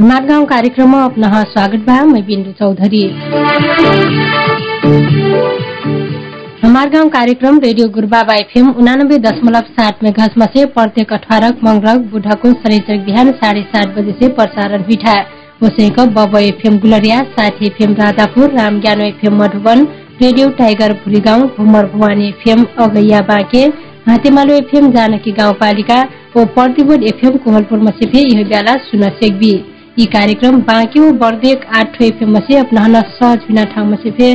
गाउँ कार्यक्रममा अपना स्वागत बा मैं बिन्दु चौधरी। हमार कार्यक्रम रेडियो गुरुबाबा एफएम उनानब्बे दशमलव सात मेघाजमा से प्रत्येक अठारह मंगरक बुढ़को शनिचर बिहान साढे सात बजे से प्रसारण हुइठा वसेक बब एफएम गुलरिया साथी एफएम राधापुर राम ज्ञानो FM Madhuban radio tiger Bhurigaun भुमर Bhuvani FM अगैया Banke Hatemalo FM Janaki गाउँपालिका ओ प्रतिबोध एफएम कोहलपुरमा से यही बेला सुन सेकबी। यी कार्यक्रम बाँकी ओ बर्देक आठ एफएम से अपना सहज बिना ठाउँमा से फे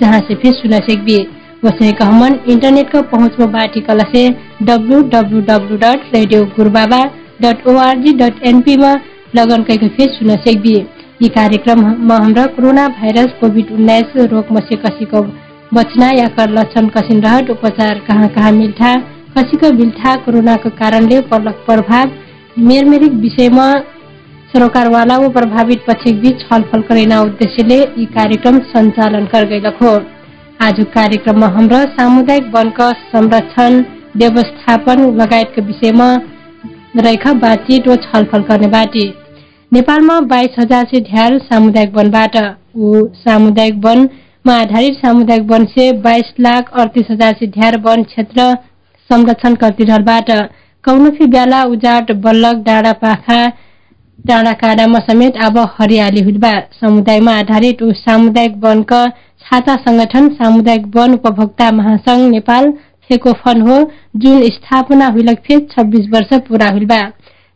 जहाँ से फे सुन सेकबी वसे कहमन इंटरनेट का पहुंच बाटी कला से W W dot radio Gurubaba dot ORG dot NP में लगन कई फेस सुन सकबी ये कार्यक्रम में कोरोना भाइरस कोविड उन्नाइस रोग में से कसी को बचना या कर लक्षण कसिन रहट उपचार कहाँ कहाँ मिल्ठा कसी को बिल्ठा कोरोना के कारणले पर्लक प्रभाव मेरमेरिक विषयमा सरकारवाला व प्रभावित पक्ष बीच छलफल करेना उद्देश्यले यी कार्यक्रम सञ्चालन हो आज कार्यक्रममा हाम्रो सामुदायिक वनका संरक्षण व्यवस्थापन लगायतका विषयमा रहेका बातचित व छलफल गर्ने बाटी। नेपालमा बाइस हजार से ढ्यार सामुदायिक वनबाट ऊ सामुदायिक वनमा आधारित सामुदायिक वन से बाइस लाख अडतिस हजार से ढ्यार वन क्षेत्र संरक्षण कर्तीहरूबाट कौनफी ब्याला उजाट बल्लक डाँडा पाखा डाँडा काँडामा समेत अब हरियाली हुलबा समुदायमा आधारित सामुदायिक वनका छाता संगठन सामुदायिक वन उपभोक्ता महासंघ नेपाल फेकोफन हो। जुन स्थापना हुइलक फेद छब्बीस वर्ष पूरा हुइबा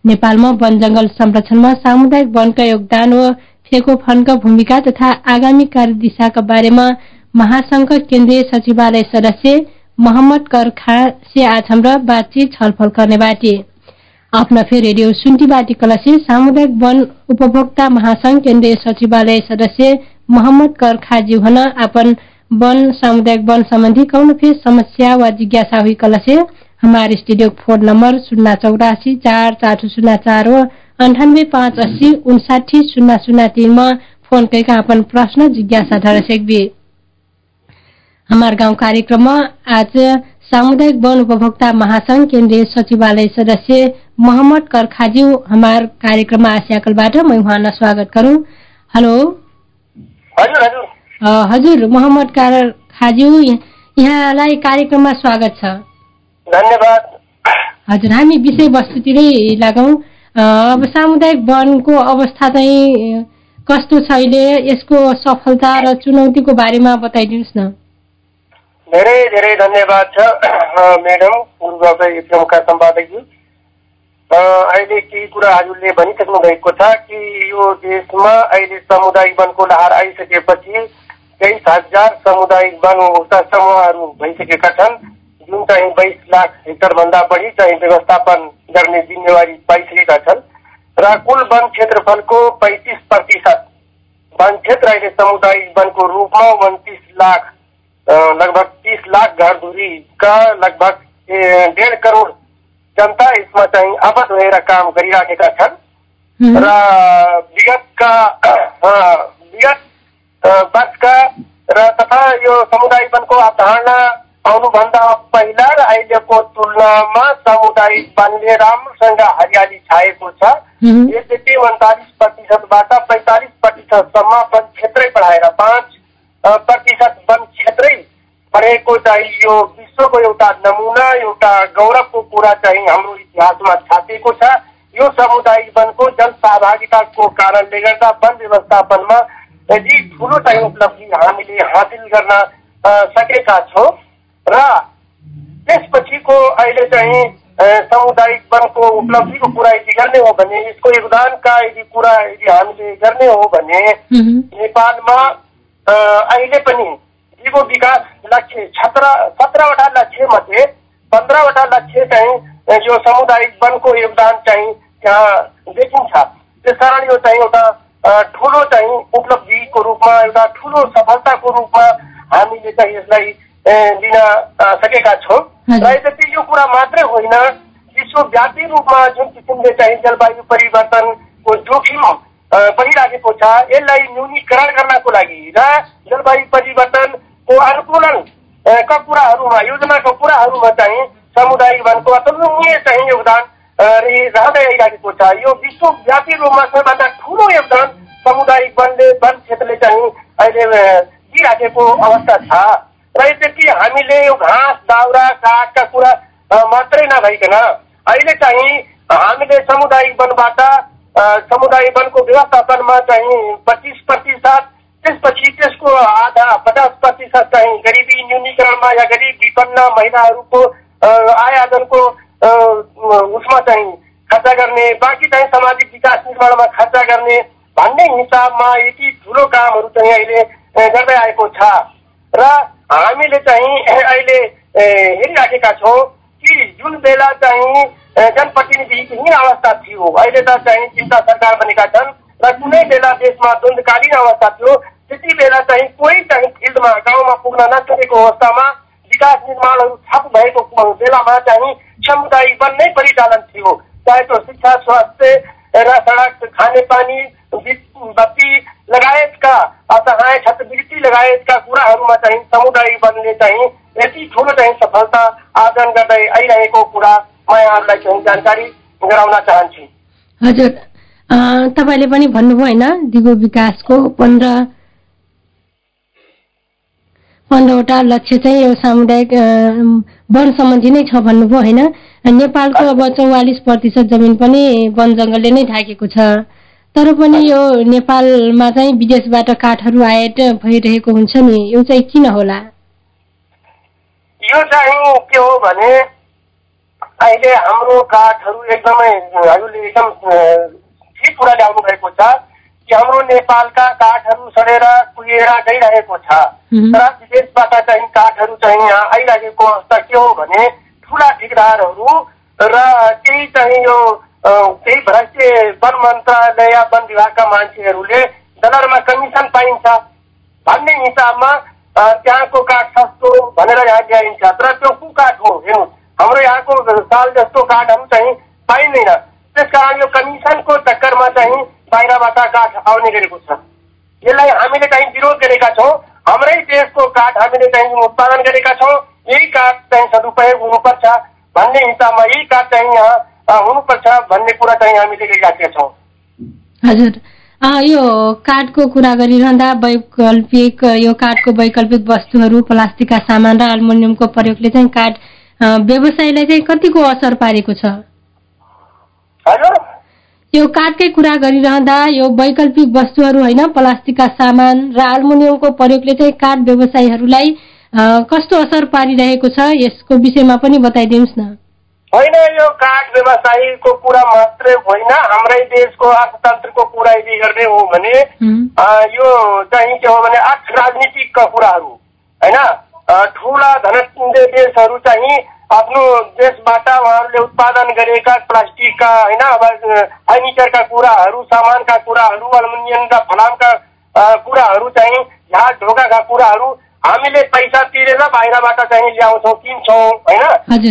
नेपालमा वन जंगल संरक्षणमा सामुदायिक वनका योगदान व फेकोफनका भूमिका तथा आगामी कार्यदिशाका बारेमा महासंघका केन्द्रीय सचिवालय सदस्य मोहम्मद कर खा से आज हाम्रो बातचीत छलफल गर्ने बाटी। अपना फेर रेडियो सुन्टी बाटी कलसे सामुदायिक वन उपभोक्ता महासंघ केन्द्रीय सचिवालय सदस्य मोहम्मद कर खाजी हुन अपन वन सामुदायिक वन सम्बन्धी कौन फिर समस्या व जिज्ञासा हुई कल से हमारे स्टूडियो फोन नंबर शून्य चौरासी चार चार शून्य चार व अंठानब्बे पाँच अस्सी उनसाठी शून्य शून्य तीनमा फोन करके अपन प्रश्न जिज्ञासा धर हमार गाउँ कार्यक्रममा आज सामुदायिक वन उपभोक्ता महासंघ केन्द्रीय सचिवालय सदस्य मोहम्मद कर खाजी हमार कार्यक्रममा आसियाकलबाट मैं उहाँ स्वागत गरौँ हेलो। हजुर हजुर। हजुर मोहम्मद कार खाज्यू यहाँलाई कार्यक्रममा स्वागत छ। धन्यवाद। हजुर हामी विषयवस्तुतिरै लागौँ अब सामुदायिक वनको अवस्था चाहिँ कस्तो छ अहिले? यसको सफलता र चुनौतीको बारेमा बताइदिनुहोस् न। धेरै धेरै धन्यवाद छ म्याडम पूर्व एफएमका सम्पादकज्यू अहिले केही कुरा हजुरले भनिसक्नु भएको छ कि यो देशमा अहिले सामुदायिक वनको लहर आइसकेपछि तेइस हजार सामुदायिक वन समूहहरू भइसकेका छन् जुन चाहिँ बाइस लाख हेक्टरभन्दा बढी चाहिँ व्यवस्थापन गर्ने जिम्मेवारी पाइसकेका छन् र कुल वन क्षेत्रफलको पैँतिस प्रतिशत वन क्षेत्र अहिले सामुदायिक वनको रूपमा उन्तिस लाख लगभग तिस लाख घर दूरी का लगभग डेढ करोड जनता यसमा चाहिँ आबद्ध भएर काम गरिराखेका छन् र विगतका विगत वर्षका र तथा यो समुदाय वनको अवधारणा आउनुभन्दा पहिला र अहिलेको तुलनामा सामुदायिक वनले राम्रोसँग हरियाली छाएको छ। यद्यपि उन्तालिस प्रतिशतबाट पैँतालिस प्रतिशतसम्म वन क्षेत्रै बढाएर पाँच प्रतिशत वन क्षेत्रै बढेको चाहिँ यो विश्वको एउटा नमुना एउटा गौरवको कुरा चाहिँ हाम्रो इतिहासमा छापिएको छ यो सामुदायिक वनको जन सहभागिताको कारणले गर्दा वन व्यवस्थापनमा यदि ठुलो चाहिँ उपलब्धि हामीले हासिल गर्न सकेका छौँ र त्यसपछिको अहिले चाहिँ सामुदायिक वनको उपलब्धिको कुरा यदि गर्ने हो भने यसको योगदानका यदि कुरा यदि हामीले गर्ने हो भने नेपालमा अहिले पनि जीवो विकास लक्ष्य सत्र सत्रवटा लक्ष्य मध्ये पन्ध्रवटा लक्ष्य चाहिँ यो सामुदायिक वनको योगदान चाहिँ त्यहाँ देखिन्छ। त्यसकारण यो चाहिँ एउटा ठुलो चाहिँ उपलब्धिको रूपमा एउटा ठुलो सफलताको रूपमा हामीले चाहिँ यसलाई लिन सकेका छौँ। र यद्यपि यो कुरा मात्रै होइन विश्वव्यापी रूपमा जुन किसिमले चाहिँ जलवायु परिवर्तनको जोखिम बढिराखेको छ यसलाई न्यूनीकरण गर्नको लागि र जलवायु परिवर्तनको अनुकूलन का कुराहरूमा योजनाका कुराहरूमा चाहिँ समुदायिक वनको अतुलनीय चाहिँ योगदान रहँदै आइरहेको छ यो विश्वव्यापी रूपमा सबैभन्दा ठुलो योगदान सामुदायिक वनले वन क्षेत्रले चाहिँ अहिले दिइराखेको अवस्था छ। र यसपछि हामीले यो घाँस दाउरा काठका कुरा मात्रै नभइकन अहिले चाहिँ हामीले सामुदायिक वनबाट समुदायिक वनको व्यवस्थापनमा चाहिँ पच्चिस प्रतिशत त्यसपछि त्यसको आधा पचास प्रतिशत चाहिँ गरिबी न्यूनीकरणमा या गरिब विपन्न महिलाहरूको आयोजनको उसमा चाहिँ खर्च गर्ने बाँकी चाहिँ सामाजिक विकास निर्माणमा खर्च गर्ने भन्ने हिसाबमा यति ठुलो कामहरू चाहिँ अहिले गर्दै आएको छ। र हामीले चाहिँ अहिले हेरिराखेका छौँ कि जुन बेला चाहिँ जनप्रतिनिधिहीन अवस्था थियो अहिले त चाहिँ चिन्ता सरकार बनेका छन् र कुनै बेला देशमा अवस्था थियो त्यति बेला चाहिँ कोही चाहिँ फिल्डमा गाउँमा पुग्न नसकेको अवस्थामा विकास निर्माणहरू ठप भएको बेलामा चाहिँ समुदाय बन्नै परिचालन थियो चाहे त्यो शिक्षा, स्वास्थ्य र सडक खानेपानी बत्ती लगायतका असहाय छात्रवृत्ति लगायतका कुराहरूमा चाहिँ समुदाय वनले चाहिँ यति ठुलो चाहिँ सफलता आर्जन गर्दै आइरहेको कुरा म यहाँहरूलाई जानकारी गराउन चाहन्छु। हजुर तपाईँले पनि भन्नुभयो होइन दिगो विकासको पन्ध्र पन्ध्रवटा लक्ष्य चाहिँ यो सामुदायिक वन सम्बन्धी नै छ भन्नुभयो होइन? नेपालको अब चौवालिस प्रतिशत जमिन पनि वन जङ्गलले नै ढाकेको छ। तर पनि यो नेपालमा चाहिँ विदेशबाट काठहरू आयात भइरहेको हुन्छ नि यो चाहिँ किन होला? यो चाहिँ के हो भने अहिले हाम्रो काठहरू एकदमै हजुरले एकदम ठिक कुरा ल्याउनु भएको छ कि हाम्रो नेपालका काठहरू सडेर कुहिएर गइरहेको छ। तर विदेशबाट चाहिँ काठहरू चाहिँ यहाँ आइरहेको अवस्था के हो भने ठुला ठिकदारहरू र केही चाहिँ यो केही भ्रष्टे वन मन्त्रालय या वन विभागका मान्छेहरूले डलरमा कमिसन पाइन्छ। भन्ने हिसाबमा त्यहाँको काठ सस्तो भनेर यहाँ ल्याइन्छ। तर त्यो कु काठ हो हेर्नु हाम्रो यहाँको साल जस्तो काठहरू चाहिँ पाइँदैन त्यसकारण यो कमिसनको चक्करमा चाहिँ बाहिरबाट काठ आउने गरेको छ यसलाई हामीले चाहिँ विरोध गरेका छौँ हाम्रै देशको काठ हामीले चाहिँ उत्पादन गरेका छौँ यही काठ चाहिँ सदुपयोग हुनुपर्छ भन्ने हिसाबमा यही काठ चाहिँ यहाँ हुनुपर्छ भन्ने कुरा चाहिँ हामीले गरिराखेका छौँ। हजुर। यो काठको कुरा गरिरहँदा वैकल्पिक यो काठको वैकल्पिक वस्तुहरू प्लास्टिकका सामान र एल्मुनियमको प्रयोगले चाहिँ काठ व्यवसायलाई चाहिँ कतिको असर पारेको छ? हजुर यो काठकै कुरा गरिरहँदा यो वैकल्पिक वस्तुहरू होइन प्लास्टिकका सामान र एल्मुनियमको प्रयोगले चाहिँ काठ व्यवसायीहरूलाई कस्तो असर पारिरहेको छ यसको विषयमा पनि बताइदिनुहोस् न। होइन यो काठ व्यवसायीको कुरा मात्रै होइन हाम्रै देशको अर्थतन्त्रको कुरा यदि गर्ने हो भने यो चाहिँ के हो भने अर्थ राजनीतिकका कुराहरू होइन? ठुला धनन्जय देशहरू चाहिँ आफ्नो देशबाट उहाँहरूले उत्पादन गरेका प्लास्टिकका होइन अब फर्निचरका कुराहरू सामानका कुराहरू अल्मुनियम र फलामका कुराहरू चाहिँ झाड ढोकाका कुराहरू हामीले पैसा तिरेर बाहिरबाट चाहिँ ल्याउँछौँ किन्छौँ होइन?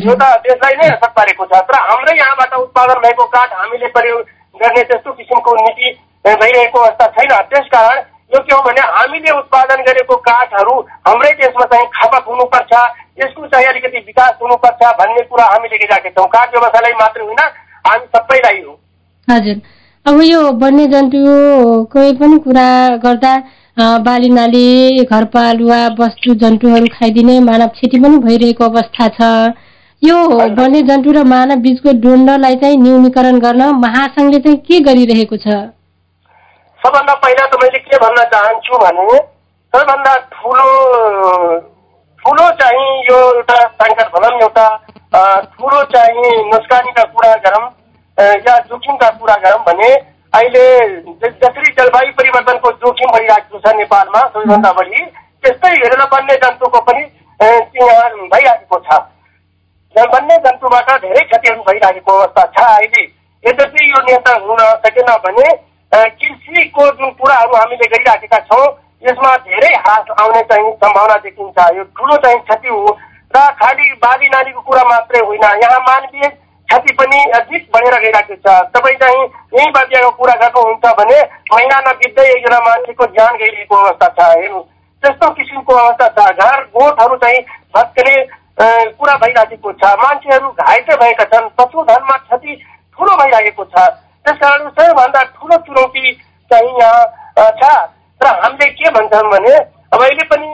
यो त देशलाई नै असर पारेको छ। तर हाम्रै यहाँबाट उत्पादन भएको काठ हामीले प्रयोग गर्ने त्यस्तो किसिमको नीति भइरहेको अवस्था छैन। त्यसकारण यो के हो भने हामीले उत्पादन गरेको काठहरू हाम्रै देशमा चाहिँ खपत हुनुपर्छ यसको चाहिँ अलिकति विकास हुनुपर्छ भन्ने कुरा हामीले गरिरहेका छौँ। काठ व्यवसायलाई मात्र होइन हामी सबैलाई हो। हजुर। अब यो वन्यजन्तुकै पनि कुरा गर्दा बाली नाली घरपालुवा वस्तु जन्तुहरू खाइदिने मानव क्षति पनि भइरहेको अवस्था छ। यो वन्यजन्तु र मानव बीचको द्वन्द्वलाई चाहिँ न्यूनीकरण गर्न महासङ्घले चाहिँ के गरिरहेको छ? सबभन्दा पहिला त मैले के भन्न चाहन्छु भने सबैभन्दा ठुलो ठुलो चाहिँ यो एउटा सङ्कट भनौँ एउटा ठुलो चाहिँ नोस्कानीका कुरा गरौँ या जोखिमका कुरा गरौँ भने अहिले जसरी जलवायु परिवर्तनको जोखिम बढिरहेको छ नेपालमा सबैभन्दा बढी त्यस्तै हेरेर वन्य जन्तुको पनि भइरहेको छ। वन्य जन्तुबाट धेरै क्षतिहरू भइरहेको अवस्था छ अहिले। यद्यपि यो नियन्त्रण हुन सकेन भने कृषिको जुन कुराहरू हामीले गरिराखेका छौँ। यसमा धेरै ह्रास आउने चाहिँ सम्भावना देखिन्छ। यो ठुलो चाहिँ क्षति हो र खालि बाली नालीको कुरा मात्रै होइन। यहाँ मानवीय क्षति पनि अधिक बढेर गइरहेको छ। तपाईँ चाहिँ यही बाध्यको कुरा गर्नुहुन्छ भने महिना नबित्दै एकजना मान्छेको ज्यान गइरहेको अवस्था छ। हेर्नु त्यस्तो किसिमको अवस्था छ। घर गोठहरू चाहिँ भत्कने कुरा भइराखेको छ। मान्छेहरू घाइते भएका छन्। पशुधनमा क्षति ठुलो भइरहेको छ। त्यसकारण सबैभन्दा ठुलो चुनौती चाहिँ यहाँ छ र हामीले के भन्छौँ भने अब अहिले पनि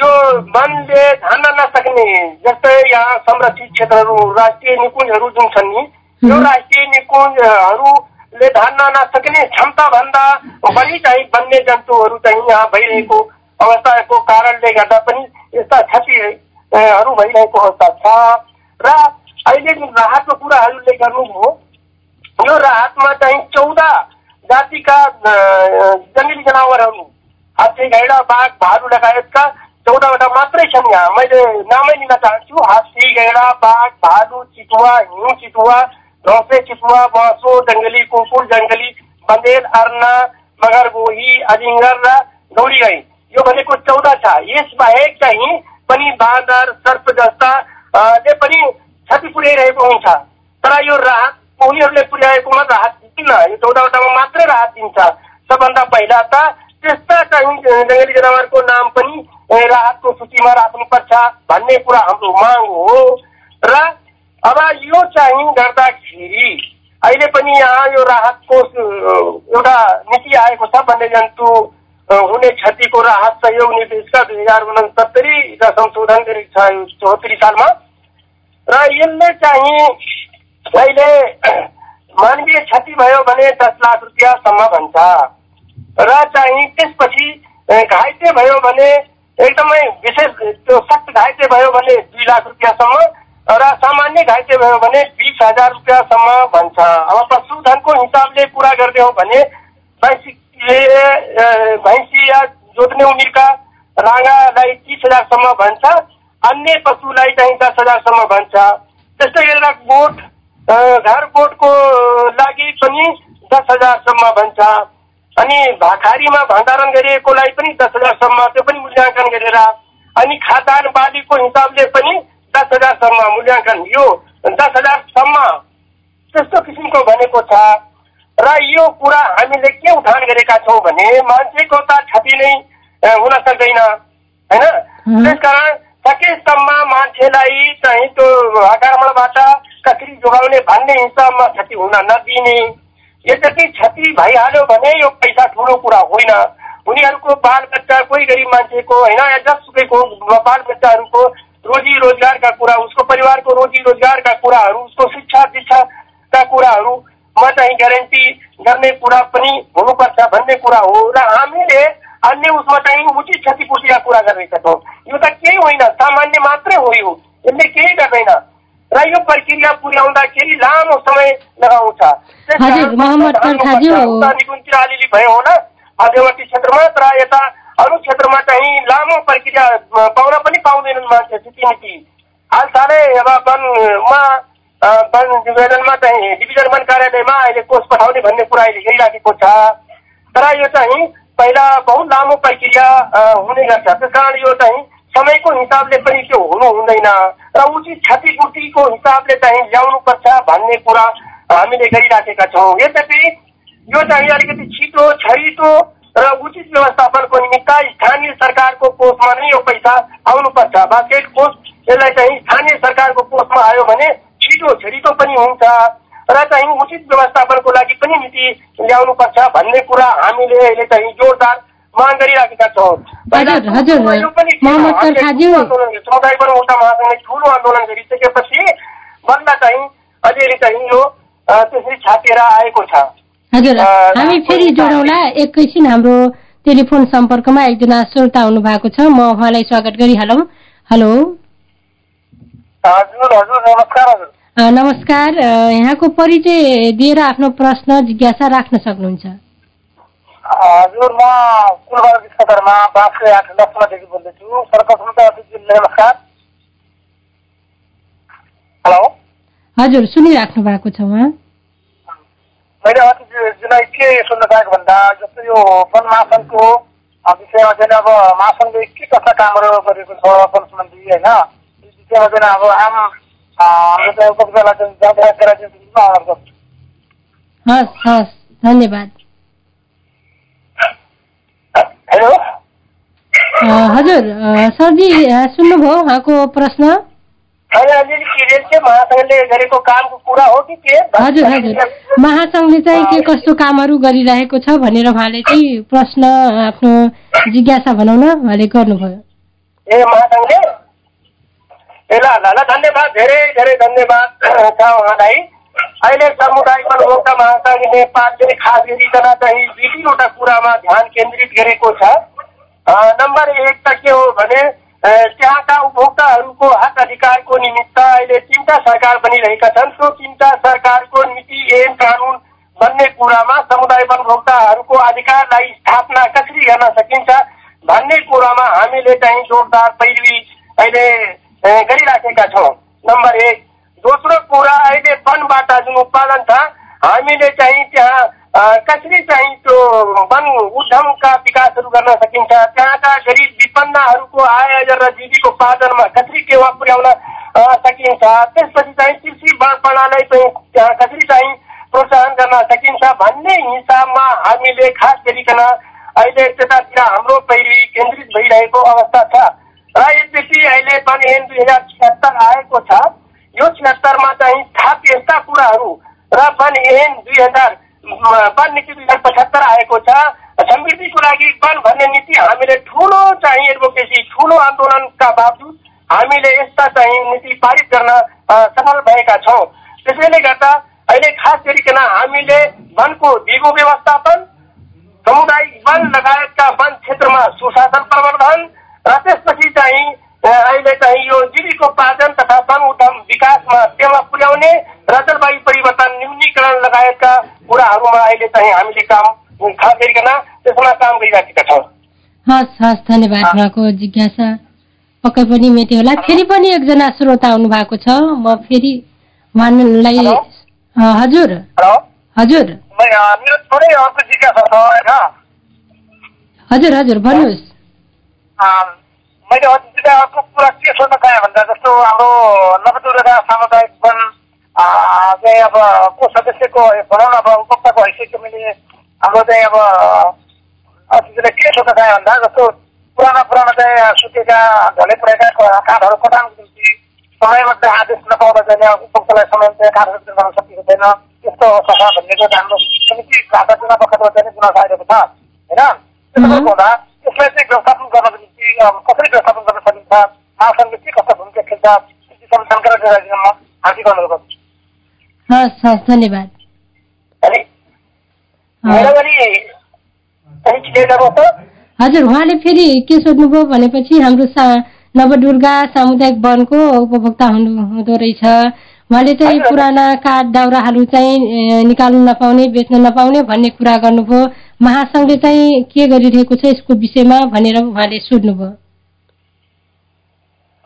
यो वनले धान्न नसक्ने जस्तै यहाँ संरक्षित क्षेत्रहरू राष्ट्रिय निकुञ्जहरू जुन छन् नि यो. राष्ट्रिय निकुञ्जहरूले धान्न नसक्ने क्षमता भन्दा बढी चाहिँ वन्य जन्तुहरू चाहिँ यहाँ भइरहेको अवस्थाको कारणले गर्दा पनि यस्ता क्षतिहरू भइरहेको अवस्था छ र अहिले जुन राहतको कुराहरूले गर्नुभयो यो राहतमा चाहिँ चौध जातिका जङ्गली जनावरहरू हात्ती घैडा बाघ भालु लगायतका चौधवटा मात्रै छन् यहाँ। मैले नामै लिन चाहन्छु। हात्ती घैडा बाघ भालु चितुवा हिउँ चितुवा घौसे चितुवा बसो जङ्गली कुकुर जङ्गली बन्देल अर्ना मगर गोही अजिङ्गर र गौरी गाई यो भनेको चौध छ। यस बाहेक चाहिँ पनि बाँदर सर्प जस्ता अ, ले पनि क्षति पुर्याइरहेको हुन्छ। तर यो राहत उनीहरूले पुर्याएकोमा राहत दिन्न यो चौधवटामा मात्रै राहत दिन्छ। सबभन्दा पहिला त त्यस्ता चाहिँ जङ्गली जनावरको नाम पनि राहतको सूचीमा राख्नुपर्छ भन्ने कुरा हाम्रो माग हो। र अब यो चाहिँ गर्दाखेरि अहिले पनि यहाँ यो राहतको एउटा नीति आएको छ वन्यजन्तु हुने क्षतिको राहत सहयोग निर्देशका दुई हजार उनसत्तरीका संशोधन गरेको छ यो चौहत्तरी सालमा। र यसले चाहिँ अहिले मानवीय क्षति भयो भने दस लाख रुपियाँसम्म भन्छ। र चाहिँ त्यसपछि घाइते भयो भने एकदमै विशेष त्यो सख्त घाइते भयो भने दुई लाख रुपियाँसम्म र सामान्य घाइते भयो भने बिस हजार रुपियाँसम्म भन्छ। अब पशुधनको हिसाबले कुरा गर्ने हो भने भैँसीले भैँसी या जोत्ने उमेरका राँगालाई तिस हजारसम्म भन्छ अन्य पशुलाई चाहिँ दस हजारसम्म भन्छ। त्यस्तै गरेर गोठ अ, घर गोठको लागि पनि दस हजारसम्म भन्छ। अनि भाखारीमा भण्डारण गरिएकोलाई पनि दस हजारसम्म त्यो पनि मूल्याङ्कन गरेर अनि खाद्यान्न बालीको हिसाबले पनि दस हजारसम्म मूल्याङ्कन। यो दस हजारसम्म त्यस्तो किसिमको भनेको छ। र यो कुरा हामीले के उठान गरेका छौँ भने मान्छेको त क्षति नै हुन सक्दैन होइन। त्यसकारण सकेसम्म मान्छेलाई चाहिँ त्यो आक्रमणबाट कसरी जोगाउने भन्ने हिसाबमा क्षति हुन नदिने यद्यपि क्षति भइहाल्यो भने यो पैसा ठुलो कुरा होइन। उनीहरूको बाल बच्चा कोही गरिब मान्छेको होइन या जसुकैको बाल बच्चाहरूको रोजी रोजगारका कुरा उसको परिवारको रोजी रोजगारका कुराहरू उसको शिक्षा दीक्षाका कुराहरूमा चाहिँ ग्यारेन्टी गर्ने कुरा पनि हुनुपर्छ भन्ने कुरा हो र हामीले अन्य उसमा चाहिँ उचित क्षतिपूर्तिका कुरा गरिरहेका छौँ यो त केही होइन सामान्य मात्रै हो यो। यसले केही गर्दैन। र यो प्रक्रिया पुर्याउँदाखेरि लामो समय लगाउँछ निकुञ्जतिर अलिअलि भयो होला। मध्यवर्ती क्षेत्रमा तर यता अरू क्षेत्रमा चाहिँ लामो प्रक्रिया पाउन पनि पाउँदैनन् मान्छे छिटिमिटी हालसालै अब वनमा वन डिभिजनमा चाहिँ डिभिजन वन कार्यालयमा अहिले कोष पठाउने भन्ने कुरा अहिले हेरिराखेको छ। तर यो चाहिँ पहिला बहुत लामो प्रक्रिया हुने गर्छ। त्यस कारण यो चाहिँ समयको हिसाबले पनि त्यो हुनु हुँदैन। र उचित क्षतिपूर्तिको हिसाबले चाहिँ ल्याउनुपर्छ भन्ने कुरा हामीले गरिराखेका छौँ। यद्यपि यो चाहिँ अलिकति छिटो छरिटो र उचित व्यवस्थापनको निमित्त स्थानीय सरकारको कोषमा नै यो पैसा आउनुपर्छ। बास्केट कोष यसलाई चाहिँ स्थानीय सरकारको कोषमा आयो भने छिटो छिटो पनि हुन्छ र चाहिँ उचित व्यवस्थापनको लागि पनि नीति ल्याउनुपर्छ भन्ने कुरा हामीले अहिले चाहिँ जोरदार माग गरिराखेका छौँ। हजुर, हजुर, यो पनि के हो? मोहम्मद हामीले तर्खाज्यू। ठुलो आन्दोलन गर्छौँ। चौधाइ वटा महासङ्घले ठुलो आन्दोलन गरिसकेपछि बल्ल चाहिँ अलिअलि चाहिँ यो त्यसरी छापिएर आएको छ। हजुर हामी फेरि जोडौँला। एकैछिन हाम्रो टेलिफोन सम्पर्कमा एकजना श्रोता हुनु भएको छ। म उहाँलाई स्वागत गरिहालौँ। हेलो। हजुर हजुर नमस्कार हजुर। नमस्कार। यहाँको परिचय दिएर आफ्नो प्रश्न जिज्ञासा राख्न सक्नुहुन्छ। हजुर म कुलबार विश्वकर्मा बाँसले आठ लक्ष्मणदेखि बोल्दैछु। सर्वप्रथम त नमस्कार। हेलो। हजुर सुनिराख्नु भएको छ उहाँ। मैले अतिथिज्यूलाई के सोध्न चाहेको भन्दा जस्तो यो वन महासङ्घको विषयमा चाहिँ अब महासङ्घले के कस्ता कामहरू गरेको छ वन सम्बन्धी होइन? विषयमा चाहिँ अब आम हाम्रो चाहिँ उपभोक्तालाई चाहिँ जानकारी गराइदिनु हस् हस् धन्यवाद। हेलो? हजुर सरजी सुन्नुभयो उहाँको प्रश्न? हजुर हजुर। महासङ्घले चाहिँ के कस्तो कामहरू गरिरहेको छ भनेर उहाँले चाहिँ प्रश्न आफ्नो जिज्ञासा भनौँ न उहाँले गर्नुभयो। ए महासङ्घले? ए ल ल धन्यवाद। धेरै धेरै धन्यवाद छ उहाँलाई। अहिले सामुदायिक उपभोक्ता महासङ्घ नेपालले खास गरिकन चाहिँ दुई तिनवटा कुरामा ध्यान केन्द्रित गरेको छ। नम्बर एक त के हो भने त्यहाँका उपभोक्ताहरूको हक अधिकारको निमित्त अहिले तिनवटा सरकार बनिरहेका छन्। त्यो तिनवटा सरकारको नीति एवं कानुन बन्ने कुरामा समुदाय उपभोक्ताहरूको अधिकारलाई स्थापना कसरी गर्न सकिन्छ भन्ने कुरामा हामीले चाहिँ जोरदार पैरवी अहिले गरिराखेका छौँ। नम्बर एक। दोस्रो कुरा अहिले वनबाट जुन उत्पादन छ हामीले चाहिँ त्यहाँ कसरी चाहिँ त्यो वन उद्यमका विकासहरू गर्न सकिन्छ? त्यहाँका गरिब विपन्नहरूको आय र जीविकोपार्जनमा कसरी टेवा पुर्याउन सकिन्छ? त्यसपछि चाहिँ कृषि वन प्रणाली चाहिँ त्यहाँ कसरी चाहिँ प्रोत्साहन गर्न सकिन्छ भन्ने हिसाबमा हामीले खास गरिकन अहिले त्यतातिर हाम्रो पैरवी केन्द्रित भइरहेको अवस्था छ। र यद्यपि अहिले वन ऐन दुई हजार छिहत्तर आएको छ। यो छिहत्तरमा चाहिँ थप यस्ता कुराहरू र वन ऐन दुई हजार वन नीति दुई हजार पचहत्तर आएको छ। समृद्धिको लागि वन भन्ने नीति हामीले ठुलो चाहिँ एडभोकेसी ठुलो आन्दोलनका बावजुद हामीले यस्ता चाहिँ नीति पारित गर्न सफल भएका छौँ। त्यसैले गर्दा अहिले खास गरिकन हामीले वनको दिगो व्यवस्थापन सामुदायिक वन लगायतका वन क्षेत्रमा सुशासन प्रवर्धन र त्यसपछि चाहिँ अ, अहिले चाहिँ यो जीविकोपार्जन तथा वन उद्यम विकासमा टेवा पुर्याउने र जलवायु परिवर्तन न्यूनीकरण लगायतका कुराहरूमा अहिले चाहिँ हामीले काम खास गरिकन त्यसमा काम गरिराखेका छौँ। हस् हस् धन्यवाद उहाँको जिज्ञासा। पक्कै पनि मेट्यो होला। फेरि पनि एकजना श्रोता आउनु भएको छ। म फेरि उहाँलाई हजुर। हजुर। हजुर हजुर भन्नुहोस्। मैले अर्को कुरा के सोध्न चाहेँ भन्दा जस्तो हाम्रो नवदुर्गा सामुदायिक वन चाहिँ अब को सदस्यको भनौँ न अब उपभोक्ताको हैसियतको मैले। हाम्रो चाहिँ अब अतिथिलाई के सोध्न चाहेँ भन्दा जस्तो पुराना पुराना चाहिँ सुकेका ढले परेका काठहरू कटानको निम्ति समयमा चाहिँ आदेश नपाउँदा चाहिँ उपभोक्तालाई समय चाहिँ काठहरू गर्न सकिएको छैन। त्यस्तो अवस्था छ भन्ने कुरा हाम्रो समिति घाटा चुनाव पक्षबाट चाहिँ गुनासो आइरहेको छ होइन? त्यसो. हुँदा यसलाई चाहिँ व्यवस्थापन गर्नको निम्ति कसरी व्यवस्थापन गर्न सकिन्छ? महासङ्घले के कस्तो भूमिका खेल्छ? विषयमा जानकारी हार्दिक अनुरोध गर्छु। हस् हस् धन्यवाद हजुर उहाँले फेरि के सोध्नुभयो भनेपछि हाम्रो सा नवदुर्गा सामुदायिक वनको उपभोक्ता हुनु हुँदो रहेछ। उहाँले चाहिँ। पुराना काठ दाउराहरू चाहिँ निकाल्नु नपाउने बेच्न नपाउने भन्ने कुरा गर्नुभयो। महासङ्घले चाहिँ के गरिरहेको छ यसको विषयमा भनेर उहाँले सोध्नुभयो।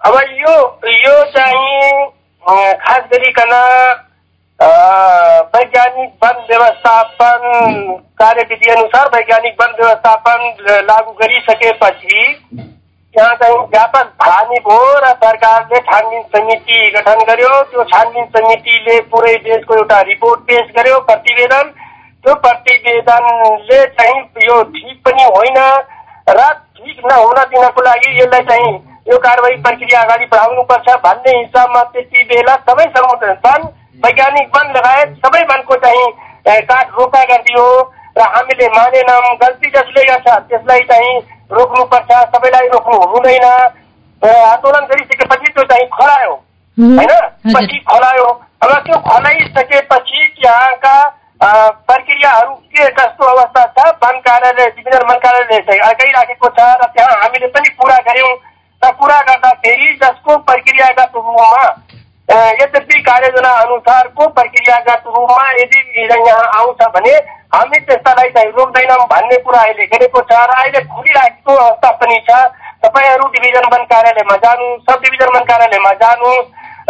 अब यो यो चाहिँ खास गरिकन वैज्ञानिक वन व्यवस्थापन कार्यविधि अनुसार वैज्ञानिक वन व्यवस्थापन लागू गरिसकेपछि यहाँ चाहिँ व्यापक हानि भयो र सरकारले छानबिन समिति गठन गर्यो। त्यो छानबिन समितिले पुरै देशको एउटा रिपोर्ट पेश गर्यो प्रतिवेदन। त्यो प्रतिवेदनले चाहिँ यो ठिक पनि होइन र ठिक नहुन दिनको लागि यसलाई चाहिँ यो कारवाही प्रक्रिया अगाडि बढाउनुपर्छ भन्ने हिसाबमा त्यति बेला सबै समुदाय वन वैज्ञानिक वन लगायत सबै वनको चाहिँ काठ रोका गरिदियो र हामीले मानेनौँ गल्ती जसले गर्छ त्यसलाई चाहिँ रोक्नुपर्छ सबैलाई रोक्नु हुँदैन। आन्दोलन गरिसकेपछि त्यो चाहिँ खलायो। होइन? पछि खलायो। अब त्यो खलाइसकेपछि त्यहाँका प्रक्रियाहरू के कस्तो अवस्था छ? वन कार्यालय डिभिजन वन कार्यालयले चाहिँ अगाइराखेको छ र त्यहाँ हामीले पनि पुरा गऱ्यौँ। पुरा गर्दाखेरि जसको प्रक्रियागत रूपमा यद्यपि कार्ययोजना अनुसारको प्रक्रियागत रूपमा यदि यहाँ आउँछ भने हामी त्यस्तालाई चाहिँ रोक्दैनौँ भन्ने कुरा अहिले गरेको छ र अहिले खुलिराखेको अवस्था पनि छ तपाईँहरू डिभिजन वन कार्यालयमा जानु सब डिभिजन वन कार्यालयमा जानु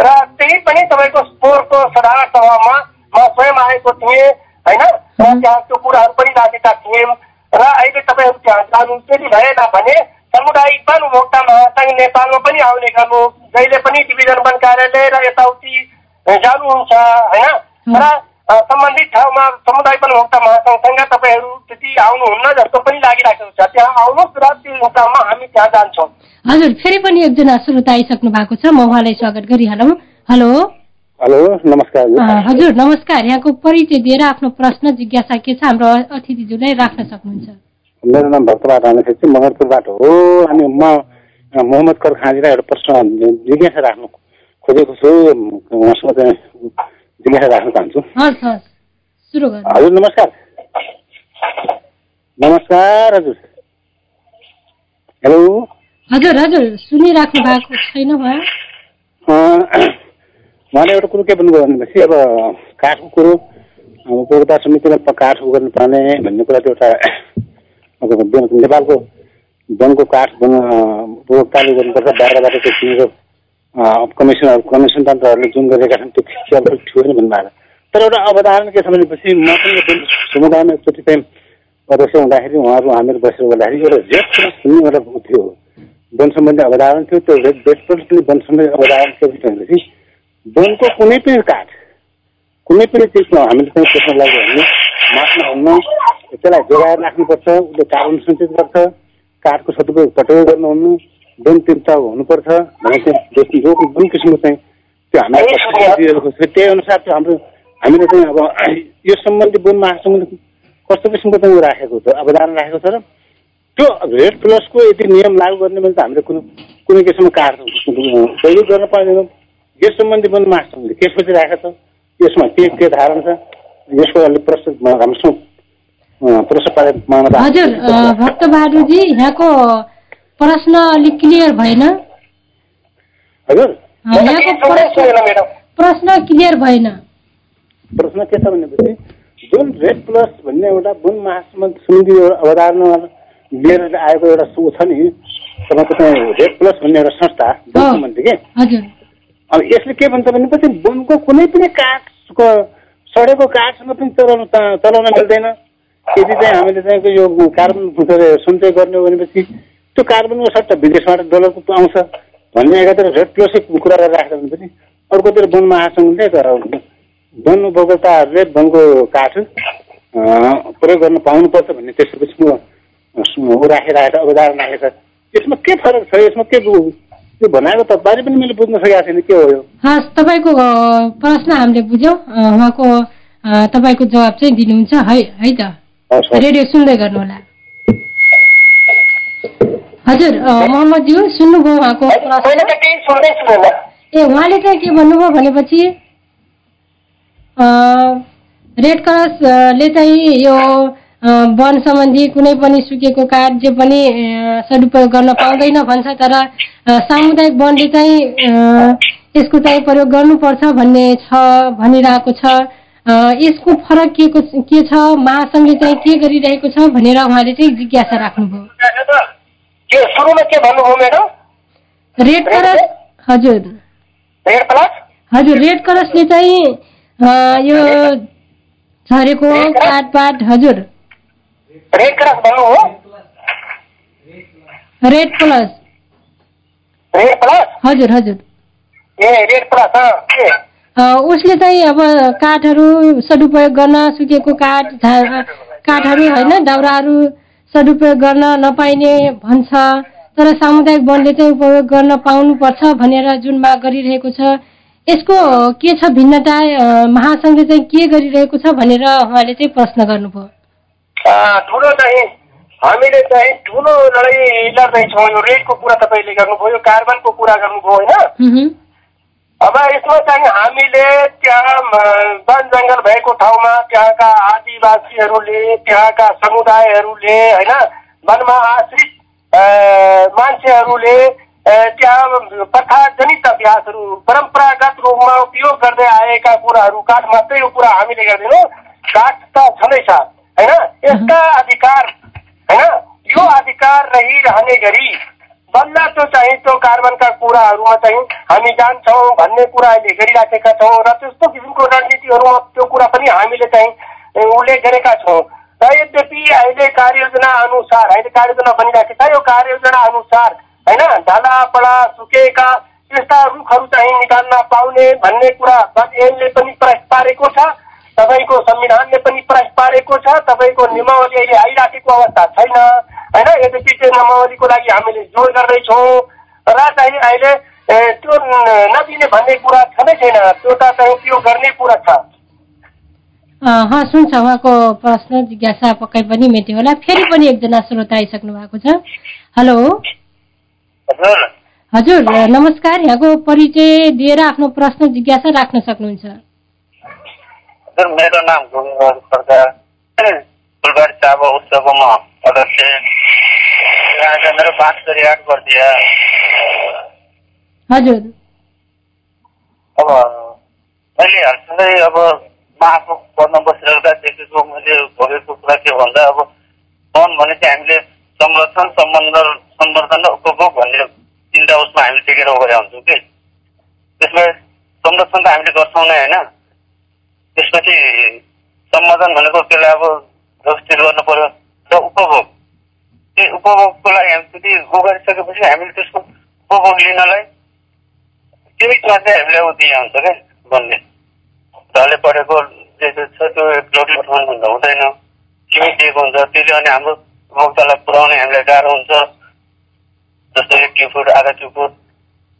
र त्यही पनि तपाईँको स्पोरको साधारण सभामा म स्वयं आएको थिएँ होइन र. त्यहाँ त्यो कुराहरू पनि राखेका थियौँ र अहिले तपाईँहरू त्यहाँ जानु त्यति भएन भने सामुदायिक वन उपभोक्ता महासङ्घ नेपालमा पनि आउने गर्नु जहिले पनि डिभिजन वन कार्यालय र यताउति जानुहुन्छ होइन? र सम्बन्धित ठाउँमा समुदाय प्रवक्ता महासङ्घसँग तपाईँहरू त्यति आउनुहुन्न जस्तो पनि लागिरहेको छ। त्यहाँ आउनुहोस् र त्यो ठाउँमा हामी त्यहाँ जान्छौँ। हजुर फेरि पनि एकजना श्रोता आइसक्नु भएको छ। म उहाँलाई स्वागत गरिहालौँ। हेलो। हेलो नमस्कार। हजुर नमस्कार। यहाँको परिचय दिएर आफ्नो प्रश्न जिज्ञासा के छ? हाम्रो अतिथिज्यूलाई राख्न सक्नुहुन्छ। मेरो नाम भक्तबाट राणा छेत्री मगरपुरबाट हो। अनि म मोहम्मद कर खाँजीलाई एउटा प्रश्न जिज्ञासा राख्नु खोजेको छु। उहाँसँग चाहिँ जिज्ञासा राख्न चाहन्छु। हजुर नमस्कार। नमस्कार हजुर। हेलो। हजुर हजुर। सुनिराख्नु भएको छैन अ, उहाँले एउटा कुरो के भन्नुभयो भनेपछि अब काठको कुरो अब उपभोक्ता समितिले प- काठ गर्नुपर्ने भन्ने कुरा चाहिँ एउटा नेपालको वनको काठ वन उपभोक्ताले गर्नुपर्छ बाहिरबाट त्यो किनेको अ, कमिसन तन्त्रहरूले जुन गरेका छन् त्यो अलिक ठिक भन्नुभएको तर एउटा अवधारणा के छ भनेपछि म पनि समुदायमा एकचोटि चाहिँ अध्यक्ष हुँदाखेरि उहाँहरू हामीहरू बसेर गर्दाखेरि एउटा प्लस भन्ने एउटा थियो। वन सम्बन्धी अवधारण थियो त्यो प्लस पनि वन सम्बन्धी अवधारण के भनेपछि वनको कुनै पनि काठ कुनै पनि चिजमा हामीले चाहिँ त्यसमा लाग्यो भने मास्न हुन्न त्यसलाई जोगाएर राख्नुपर्छ उसले कार्बन सञ्चित गर्छ काठको सदुपयोग पटुवा गर्नुहुन्न वन तिर्ता हुनुपर्छ जुन किसिमको चाहिँ त्यो हामीलाई त्यही अनुसार चाहिँ हाम्रो हामीले चाहिँ अब यो सम्बन्धी वन महासम्बन्धी कस्तो किसिमको चाहिँ राखेको छ अवधारण राखेको छ र त्यो रेड प्लसको यदि नियम लागू गर्ने भने त हामीले कुनै कुनै किसिमको काठ प्रयोग गर्न पाउँदैनौँ यस सम्बन्धी वन महासङ्घले के सोचिरहेको छ यसमा के के धारणा छ यसको अलिक प्रस्तुत राम्रोसँग अँ, प्रश्न पारे माग्न हजुर अ, भक्त बहादुरजी यहाँको प्रश्न अलिक क्लियर भएन। प्रश्न क्लियर भएन। प्रश्न के छ भनेपछि जुन रेड प्लस भन्ने एउटा वन महासम्बन्ध समिति अवधारणा लिएर आएको एउटा सु छ नि तपाईँको चाहिँ रेड प्लस भन्ने एउटा संस्था वन। सम्बन्धी के अब यसले के भन्छ भनेपछि वनको कुनै पनि काठको सडेको काठसँग पनि चलाउन चलाउन मिल्दैन। यदि चाहिँ हामीले चाहिँ यो कार्बन सञ्चय गर्ने हो भनेपछि त्यो कार्बनको सट्टा विदेशबाट डलरको आउँछ भन्ने एकातिर रेड प्लसै कुरा राखेर भनेपछि अर्कोतिर वन महासङ्घले त वन उपभोक्ताहरूले वनको काठ प्रयोग गर्न पाउनुपर्छ भन्ने त्यस्तो किसिमको ऊ राखेर आएर अवधारण राखेको छ। यसमा के फरक छ? यसमा के त्यो भनेको तपाईँले पनि मैले बुझ्न सकेको छैन। के हो यो? हस् तपाईँको प्रश्न हामीले बुझ्यौँ। उहाँको तपाईँको जवाब चाहिँ दिनुहुन्छ। है है त। रेडियो सुन्दै गर्नुहोला हजुर अ, मोहम्मदज्यू सुन्नुभयो उहाँको? ए उहाँले चाहिँ के भन्नुभयो भनेपछि रेड क्रसले चाहिँ यो वन सम्बन्धी कुनै पनि सुकेको जे पनि सदुपयोग गर्न पाउँदैन भन्छ तर सामुदायिक वनले चाहिँ यसको चाहिँ प्रयोग गर्नुपर्छ भन्ने छ भनिरहेको छ। यसको फरक के को- छ? महासङ्घले चाहिँ के गरिरहेको छ भनेर उहाँले चाहिँ जिज्ञासा राख्नुभयो। रेड क्रस हजुर। हजुर रेड क्रसले चाहिँ यो झरेको काठपात हजुर। रेड क्रस भन्नु हो? रेड प्लस रेड प्लस हजुर हजुर। ए रेड प्लस उसले चाहिँ अब काठहरू सदुपयोग गर्न सुकेको काठ काठहरू होइन दाउराहरू सदुपयोग गर्न नपाइने भन्छ। तर सामुदायिक वनले चाहिँ उपयोग गर्न पाउनुपर्छ भनेर जुन माग गरिरहेको छ। यसको के छ भिन्नता महासङ्घले चाहिँ के गरिरहेको छ भनेर उहाँले चाहिँ प्रश्न गर्नुभयो। ठुलो चाहिँ हामीले चाहिँ ठुलो लडाइँ लड्दैछौँ। यो रेडको कुरा तपाईँले गर्नुभयो कार्बनको कुरा गर्नुभयो होइन। अब यसमा चाहिँ हामीले त्यहाँ वन जङ्गल भएको ठाउँमा त्यहाँका आदिवासीहरूले त्यहाँका समुदायहरूले होइन वनमा आश्रित मान्छेहरूले त्यहाँ प्रथाजनित अभ्यासहरू परम्परागत रूपमा उपयोग गर्दै आएका कुराहरू काठ मात्रै यो कुरा हामीले गर्दैनौँ काठ त छँदैछ होइन? यसका अधिकार होइन? यो अधिकार रहिरहने गरी बल्ल चाहिँ त्यो कार्बनका कुराहरूमा चाहिँ हामी जान्छौँ भन्ने कुरा अहिले गरिराखेका छौँ र त्यस्तो किसिमको रणनीतिहरूमा त्यो कुरा पनि हामीले चाहिँ उल्लेख गरेका छौँ। र यद्यपि अहिले कार्ययोजना अनुसार अहिले कार्ययोजना बनिरहेको छ यो कार्ययोजना अनुसार होइन ढालापडा सुकेका यस्ता रुखहरू चाहिँ निकाल्न पाउने भन्ने कुरा एनले पनि प्रयास पारेको छ। तपाईँको संविधानले पनि प्रयास पारेको छ तपाईँको नियमावली अहिले आइराखेको अवस्था छैन होइन? यद्यपि त्यो नियमावलीको लागि हामीले जोड गर्दैछौँ। र चाहिँ अहिले त्यो नदिने भन्ने कुरा छँदै छैन त्यो त चाहिँ त्यो गर्ने कुरा छ। हस् हुन्छ उहाँको प्रश्न जिज्ञासा पक्कै पनि मेट्यो होला। फेरि पनि एकजना श्रोता आइसक्नु भएको छ। हेलो। हजुर। हजुर नमस्कार। यहाँको परिचय दिएर आफ्नो प्रश्न जिज्ञासा राख्न सक्नुहुन्छ। हजुर मेरो नाम गोविन्द सरकार फुलबारी चाबा उत्सवको म अध्यक्ष आज मेरो पाँच गरी आठ गरिदिया हजुर। अब मैले हालसालै अब म आफू पढ्न बसिरहेका देखेको मैले भोगेको कुरा के भन्दा अब वन भने चाहिँ हामीले संरक्षण सम्बन्ध संवर्धन र उपभोग भन्ने तिनवटा उसमा हामीले टेकेर गएका हुन्छौँ कि। त्यसमा संरक्षण त हामीले गर्छौँ नै होइन? त्यसपछि सम्बोधन भनेको त्यसलाई अब व्यवस्थित गर्नु पर्यो र उपभोग। त्यो उपभोगको लागि हामी उ गरिसकेपछि हामीले त्यसको उपभोग लिनलाई त्यही चाहिँ हामीले उ दिए हुन्छ क्या भन्ने। ढले परेको जे जे छ त्यो उठाउनु भन्दा हुँदैन। सिमी दिएको हुन्छ। त्यसले अनि हाम्रो उपभोक्तालाई पुऱ्याउने हामीलाई गाह्रो हुन्छ। जस्तो एक टिफुट आधा टिफुट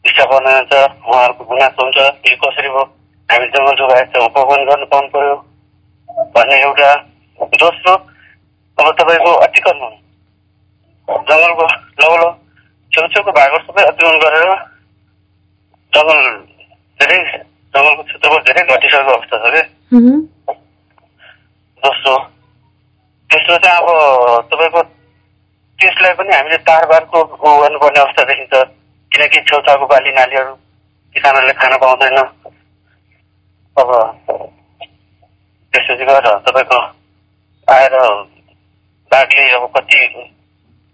हिसाब गर्नु हुन्छ उहाँहरूको गुनासो हुन्छ। त्यो कसरी भयो? हामी जङ्गल जोगाएर उपभोग गर्नु पाउनु पर्यो भन्ने एउटा दोस्रो अब तपाईँको अतिक्रमण। जङ्गलको लौलो छेउछेउको भागहरू सबै अतिक्रमण गरेर जङ्गल धेरै जङ्गलको क्षेत्रफल धेरै घटिसकेको अवस्था छ हुँ। दोस्रो तेस्रो चाहिँ अब तपाईँको त्यसलाई पनि हामीले तारबारको गर्नुपर्ने अवस्था देखिन्छ। किनकि छेउछाउको बाली नालीहरू किसानहरूले खान पाउँदैन। अब त्यसपछि गएर तपाईँको आएर बाघले अब कति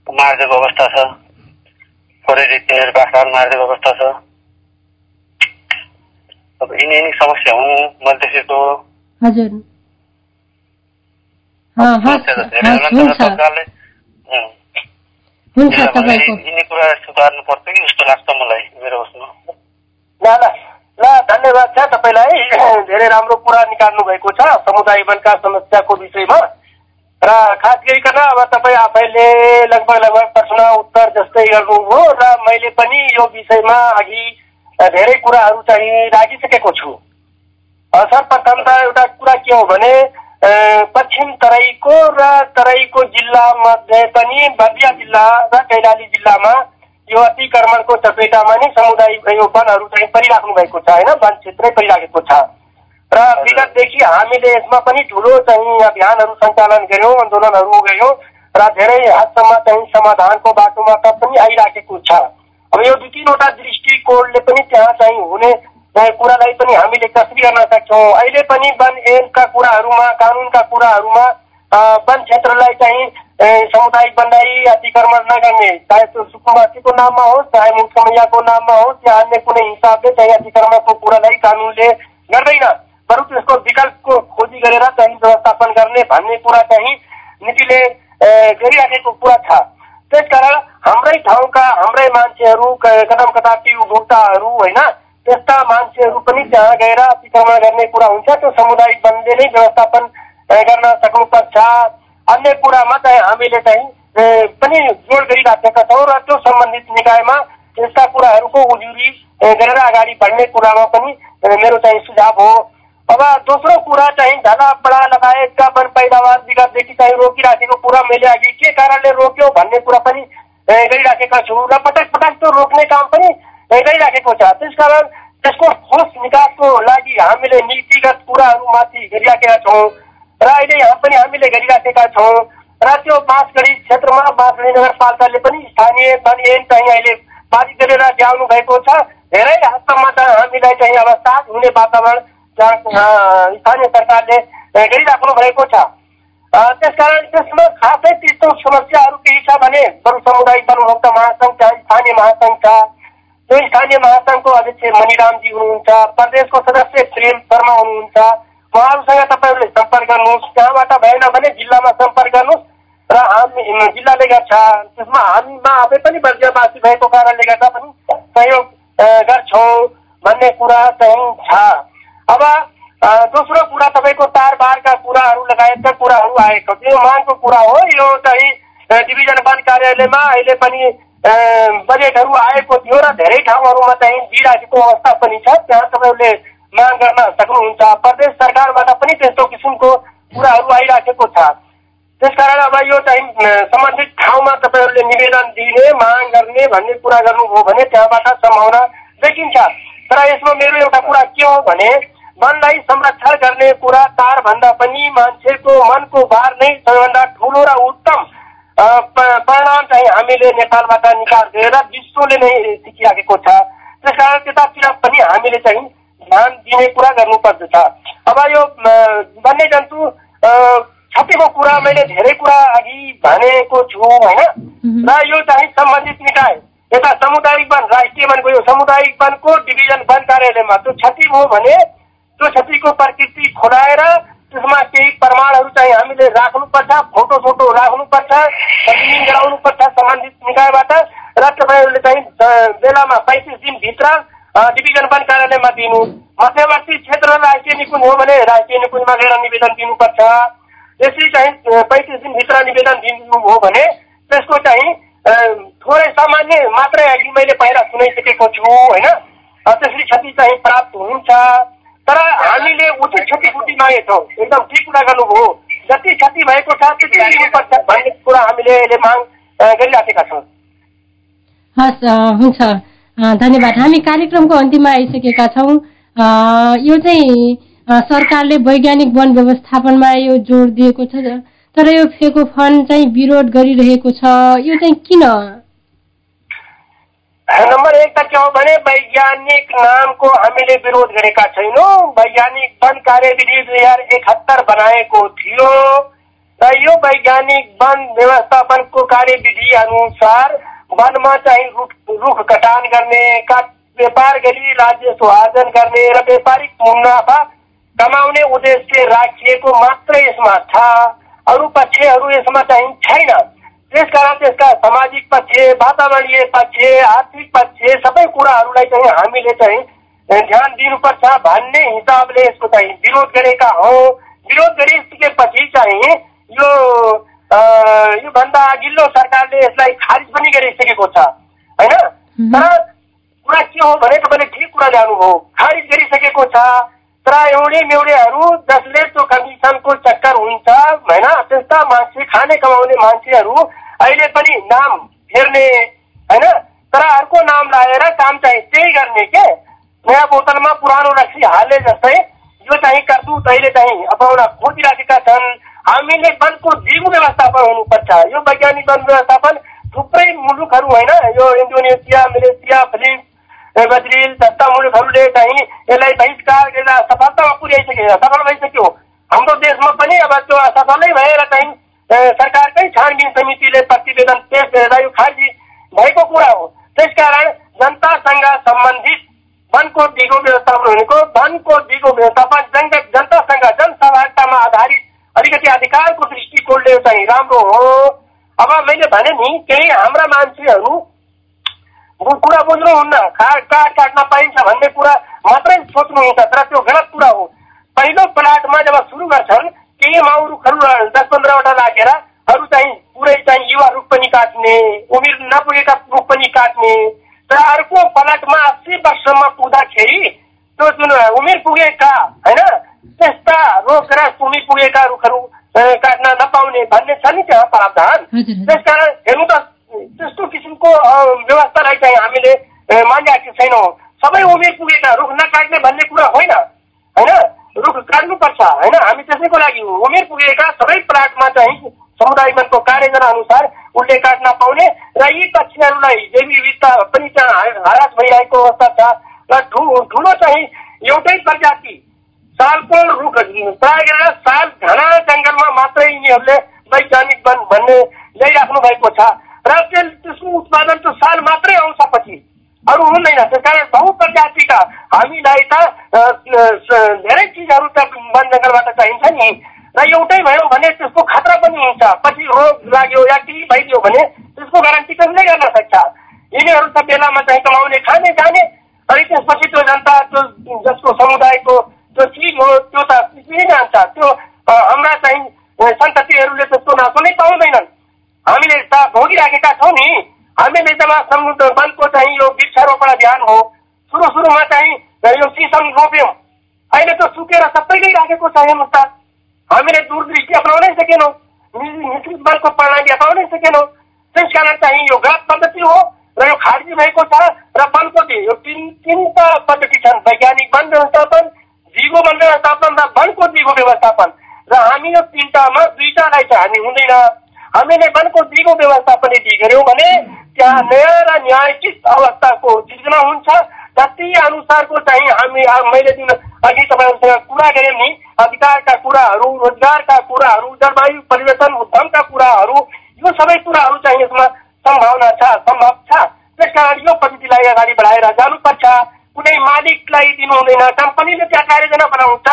मारिदिएको अवस्था छ? खोरेरी तिनीहरू बाख्राहरू मारिदिएको अवस्था छ। अब यिनी यिनी समस्या हुन् मैले देखेको हजुर सरकारले यिनी कुरा सुधार्नु पर्छ कि जस्तो लाग्छ मलाई मेरो उसमा। ल धन्यवाद छ तपाईँलाई। धेरै राम्रो कुरा निकाल्नु भएको छ समुदाय वनका समस्याको विषयमा। र खास गरिकन अब तपाईँ आफैले लगभग लगभग प्रश्न उत्तर जस्तै गर्नुभयो र मैले पनि यो विषयमा अघि धेरै कुराहरू चाहिँ राखिसकेको छु। सर्वप्रथम त एउटा कुरा के हो भने पश्चिम तराईको र तराईको जिल्लामध्ये पनि बर्दिया जिल्ला र कैलाली जिल्लामा यो अतिक्रमणको चपेटामा नै समुदाय यो वनहरू चाहिँ परिराख्नु भएको छ होइन? वन क्षेत्रै परिराखेको छ। र विगतदेखि हामीले यसमा पनि ठुलो चाहिँ अभियानहरू सञ्चालन गऱ्यौँ आन्दोलनहरू गऱ्यौँ र धेरै हदसम्म चाहिँ समाधानको बाटोमा त पनि आइराखेको छ। अब यो दुई तिनवटा दृष्टिकोणले पनि त्यहाँ चाहिँ हुने कुरालाई पनि हामीले कसरी गर्न सक्छौँ। अहिले पनि वन ऐनका कुराहरूमा कानुनका कुराहरूमा वन क्षेत्रलाई चाहिँ सामुदायिक वनलाई अतिक्रमण नगर्ने चाहे त्यो सुकुम्बासीको नाममा हो, चाहे मुक्तमैयाको नाममा होस् या अन्य कुनै हिसाबले चाहिँ अतिक्रमणको कुरालाई कानुनले गर्दैन बरु त्यसको विकल्पको खोजी गरेर चाहिँ व्यवस्थापन गर्ने भन्ने कुरा चाहिँ नीतिले गरिराखेको कुरा छ। त्यसकारण हाम्रै ठाउँका, हाम्रै मान्छेहरू, क- कदम कदापि उपभोक्ताहरू, होइन, त्यस्ता मान्छेहरू पनि त्यहाँ अतिक्रमण गर्ने कुरा हुन्छ। त्यो सामुदायिक वनले नै व्यवस्थापन सक्नुपर्छ। अन्य कुरामा चाहिँ हामीले चाहिँ पनि जोड गरिराखेका छौँ र त्यो सम्बन्धित निकायमा यस्ता कुराहरूको उजुरी गरेर अगाडि बढ्ने कुरामा पनि मेरो चाहिँ सुझाव हो। अब दोस्रो कुरा चाहिँ झला बडा लगायतका वन पैदावार विगतदेखि चाहिँ रोकिराखेको कुरा मैले अघि के कारणले रोक्यो भन्ने कुरा पनि गरिराखेका छु र पटक पटक त्यो रोक्ने काम पनि गरिराखेको छ। त्यसकारण त्यसको ठोस निकासको लागि हामीले नीतिगत कुराहरूमाथि गरिराखेका छौँ। र अहिले यहाँ पनि हामीले गरिराखेका छौँ। र त्यो बाँसगढी क्षेत्रमा बाँसगढी नगरपालिकाले पनि स्थानीय चाहिँ अहिले पारित गरेर ल्याउनु भएको छ। धेरै हदसम्म त हामीलाई चाहिँ अब साथ हुने वातावरण स्थानीय सरकारले गरिराख्नु भएको छ। त्यसकारण त्यसमा खासै त्यस्तो समस्याहरू केही छ भने बरु सामुदायिक वन उपभोक्ता महासङ्घ छ स्थानीय महासङ्घ छ त्यो स्थानीय महासङ्घको अध्यक्ष मणिरामजी हुनुहुन्छ प्रदेशको सदस्य प्रेम शर्मा हुनुहुन्छ उहाँहरूसँग तपाईँहरूले सम्पर्क गर्नुहोस् त्यहाँबाट भएन भने जिल्लामा सम्पर्क गर्नुहोस् र हामी जिल्लाले गर्छ त्यसमा हामीमा आफै पनि बर्जियावासी भएको कारणले गर्दा पनि सहयोग गर्छौँ भन्ने कुरा चाहिँ छ अब दोस्रो कुरा तपाईँको तारबारका कुराहरू लगायतका कुराहरू आएको यो मागको कुरा हो यो चाहिँ डिभिजन वन कार्यालयमा अहिले पनि बजेटहरू आएको थियो र धेरै ठाउँहरूमा चाहिँ दिइराखेको अवस्था पनि छ त्यहाँ तपाईँहरूले माग गर्न सक्नुहुन्छ। प्रदेश सरकारबाट पनि त्यस्तो किसिमको कुराहरू आइराखेको छ। त्यसकारण अब यो चाहिँ सम्बन्धित ठाउँमा तपाईँहरूले निवेदन दिने माग गर्ने भन्ने कुरा गर्नुभयो भने त्यहाँबाट सम्भावना देखिन्छ। तर यसमा मेरो एउटा कुरा के हो भने वनलाई संरक्षण गर्ने कुरा तारभन्दा पनि मान्छेको मनको भार नै सबैभन्दा ठुलो र उत्तम परिणाम चाहिँ हामीले नेपालबाट निकालिदिएर विश्वले नै सिकिराखेको छ। त्यस कारण त्यतातिर पनि हामीले चाहिँ ध्यान दिने कुरा गर्नुपर्दछ। अब यो वन्यजन्तु क्षतिको कुरा मैले धेरै कुरा अघि भनेको छु होइन? र यो चाहिँ सम्बन्धित निकाय यता सामुदायिक वन राष्ट्रिय वनको यो सामुदायिक वनको डिभिजन वन कार्यालयमा त्यो क्षति भयो भने त्यो क्षतिको प्रकृति खोलाएर त्यसमा केही प्रमाणहरू चाहिँ हामीले राख्नुपर्छ फोटो सोटो राख्नुपर्छ सब्मिट गराउनुपर्छ सम्बन्धित निकायबाट। र तपाईँहरूले चाहिँ बेलामा पैँतिस दिनभित्र डिभिजन वन कार्यालयमा दिनु। मध्यवर्ती क्षेत्र राष्ट्रिय निकुञ्ज हो भने राष्ट्रिय निकुञ्जमा लिएर निवेदन दिनुपर्छ। यसरी चाहिँ पैँतिस दिनभित्र निवेदन दिनुभयो भने त्यसको चाहिँ थोरै सामान्य मात्रै अघि मैले पहिला सुनाइसकेको छु होइन? त्यसरी क्षति चाहिँ प्राप्त हुन्छ। तर हामीले उचित क्षतिपूर्ति मागेछौँ एकदम ठिक कुरा गर्नुभयो। जति क्षति भएको छ त्यति दिनुपर्छ भन्ने कुरा हामीले अहिले माग गरिराखेका छौँ। हस् हुन्छ। धन्यवाद। हामी कार्यक्रमको अन्तिममा आइसकेका छौँ। यो चाहिँ सरकारले वैज्ञानिक वन व्यवस्थापनमा यो जोड दिएको छ तर यो फेको फन्ड चाहिँ विरोध गरिरहेको छ। यो चाहिँ किन? नम्बर एक त के हो भने वैज्ञानिक नामको हामीले विरोध गरेका छैनौँ। वैज्ञानिक वन कार्यविधि दुई हजार एकहत्तर बनाएको थियो। र यो वैज्ञानिक वन व्यवस्थापनको कार्यविधि अनुसार वनमा चाहिँ रुख कटान गर्ने व्यापार गरी राज्य सुहार्जन गर्ने र व्यापारिक मुनाफा कमाउने उद्देश्य राखिएको मात्रै यसमा छ अरू पक्षहरू यसमा चाहिँ छैन। त्यसकारण त्यसका सामाजिक पक्ष, वातावरणीय पक्ष, आर्थिक पक्ष, सबै हामीले चाहिँ ध्यान दिनुपर्छ भन्ने हिसाबले यसको चाहिँ विरोध हौ। विरोध गरिसकेपछि चाहिँ यो योभन्दा अघिल्लो सरकारले यसलाई खारिज पनि गरिसकेको छ। होइन? तर कुरा के हो भने तपाईँले ठिक कुरा ल्याउनुभयो खारिज गरिसकेको छ। तर एउटै मेउडेहरू जसले त्यो कमिसनको चक्कर हुन्छ होइन? त्यस्ता मान्छे खाने कमाउने मान्छेहरू अहिले पनि नाम फेर्ने होइन? तर अर्को नाम लगाएर काम चाहिँ त्यही गर्ने के? नयाँ बोतलमा पुरानो रक्सी हाल्ने जस्तै यो चाहिँ करतुत अहिले चाहिँ अपनाउन खोजिराखेका छन्। हामीले वनको दिगो व्यवस्थापन हुनुपर्छ। यो वैज्ञानिक वन व्यवस्थापन थुप्रै मुलुकहरू होइन यो इन्डोनेसिया मलेसिया फिलिपिन्स बज्रिल जस्ता मुलुकहरूले चाहिँ यसलाई बहिष्कार गरेर सफलतामा पुर्याइसके सफल भइसक्यो। हाम्रो देशमा पनि अब त्यो असफलै भएर चाहिँ सरकारकै छानबिन समितिले प्रतिवेदन पेश गरेर यो खारिज भएको कुरा हो। त्यसकारण जनतासँग सम्बन्धित वनको दिगो व्यवस्थापन भनेको वनको दिगो व्यवस्थापन जन जनतासँग जनसहभागितामा आधारित अलिकति अधिकारको दृष्टिकोणले चाहिँ राम्रो हो। अब मैले भने नि केही हाम्रा मान्छेहरू कुरा बुझ्नुहुन्न काठ काठ काट्न पाइन्छ भन्ने कुरा मात्रै सोच्नुहुन्छ तर त्यो गलत कुरा हो। पहिलो प्लाटमा जब सुरु गर्छन् केही माउ रुखहरू दस पन्ध्रवटा राखेर अरू चाहिँ पुरै चाहिँ युवा रुख पनि काट्ने उमेर नपुगेका रुख पनि काट्ने। तर अर्को प्लाटमा अस्सी वर्षमा पुग्दाखेरि त्यो जुन उमेर पुगेका होइन त्यस्ता रोग उमेर पुगेका रुखहरू काट्न नपाउने भन्ने छ नि त्यहाँ प्रावधान। त्यसकारण हेर्नु त त्यस्तो किसिमको व्यवस्थालाई चाहिँ हामीले मानिरहेको छैनौँ। सबै उमेर पुगेका रुख नकाट्ने भन्ने कुरा होइन। होइन? रुख काट्नुपर्छ होइन? हामी त्यसैको लागि उमेर पुगेका सबै प्लाटमा चाहिँ समुदाय वनको कार्यजना अनुसार उसले काट्न पाउने र यी पक्षीहरूलाई जैविक विविधता पनि त्यहाँ हरास भइरहेको अवस्था छ। र ठुलो चाहिँ एउटै प्रजाति सालको रुख प्राय साल घना जङ्गलमा मात्रै यिनीहरूले वैज्ञानिक वन भन्ने ल्याइराख्नु भएको छ। र त्यसको उत्पादन त साल मात्रै आउँछ पछि। अरू हुँदैन। त्यस कारण बहु प्रजातिका हामीलाई त धेरै चिजहरू त वन जङ्गलबाट चाहिन्छ नि। र एउटै भयो भने त्यसको खतरा पनि हुन्छ। पछि रोग लाग्यो या केही भइदियो भने त्यसको ग्यारेन्टी कसले गर्न सक्छ। यिनीहरू त बेलामा चाहिँ कमाउने खाने जाने। अनि त्यसपछि त्यो जनता त्यो जसको समुदायको त्यसपछि म त्यो त जान्छ त्यो हाम्रा चाहिँ सन्ततिहरूले त सोना नै पाउँदैनन् हामीले त भोगिराखेका छौँ नि। हामीले जब समुद्र वनको चाहिँ यो वृक्षारोपण अभियान हो सुरु सुरुमा चाहिँ यो सिसन रोप्यौँ। अहिले त सुकेर सबै नै राखेको छ हेर्नुहोस् त। हामीले दूरदृष्टि अपनाउनै सकेनौँ। मिश्रित वनको प्रणाली अपनाउनै सकेनौँ। त्यस कारण चाहिँ यो ग्रास पद्धति हो र यो खारिज भएको छ र वनको यो तिन तिनवटा पद्धति छन्। वैज्ञानिक वन व्यवस्थापन दिगो वन व्यवस्थापन र वनको दिगो व्यवस्थापन। र हामी यो तिनवटामा दुईवटालाई चाहिँ हामी हुँदैन। हामीले वनको दिगो व्यवस्थापन यदि गऱ्यौँ भने त्यहाँ नयाँ र न्यायचित अवस्थाको सृजना हुन्छ। र ती अनुसारको चाहिँ हामी मैले जुन अघि तपाईँहरूसँग कुरा गऱ्यौँ नि अधिकारका कुराहरू रोजगारका कुराहरू जलवायु परिवर्तन उद्यमका कुराहरू यो सबै कुराहरू चाहिँ यसमा सम्भावना छ सम्भव छ। त्यस कारण यो पद्धतिलाई अगाडि बढाएर जानुपर्छ। कुनै मालिकलाई दिनु हुँदैन कम्पनीले त्यहाँ कार्यजना बनाउँछ।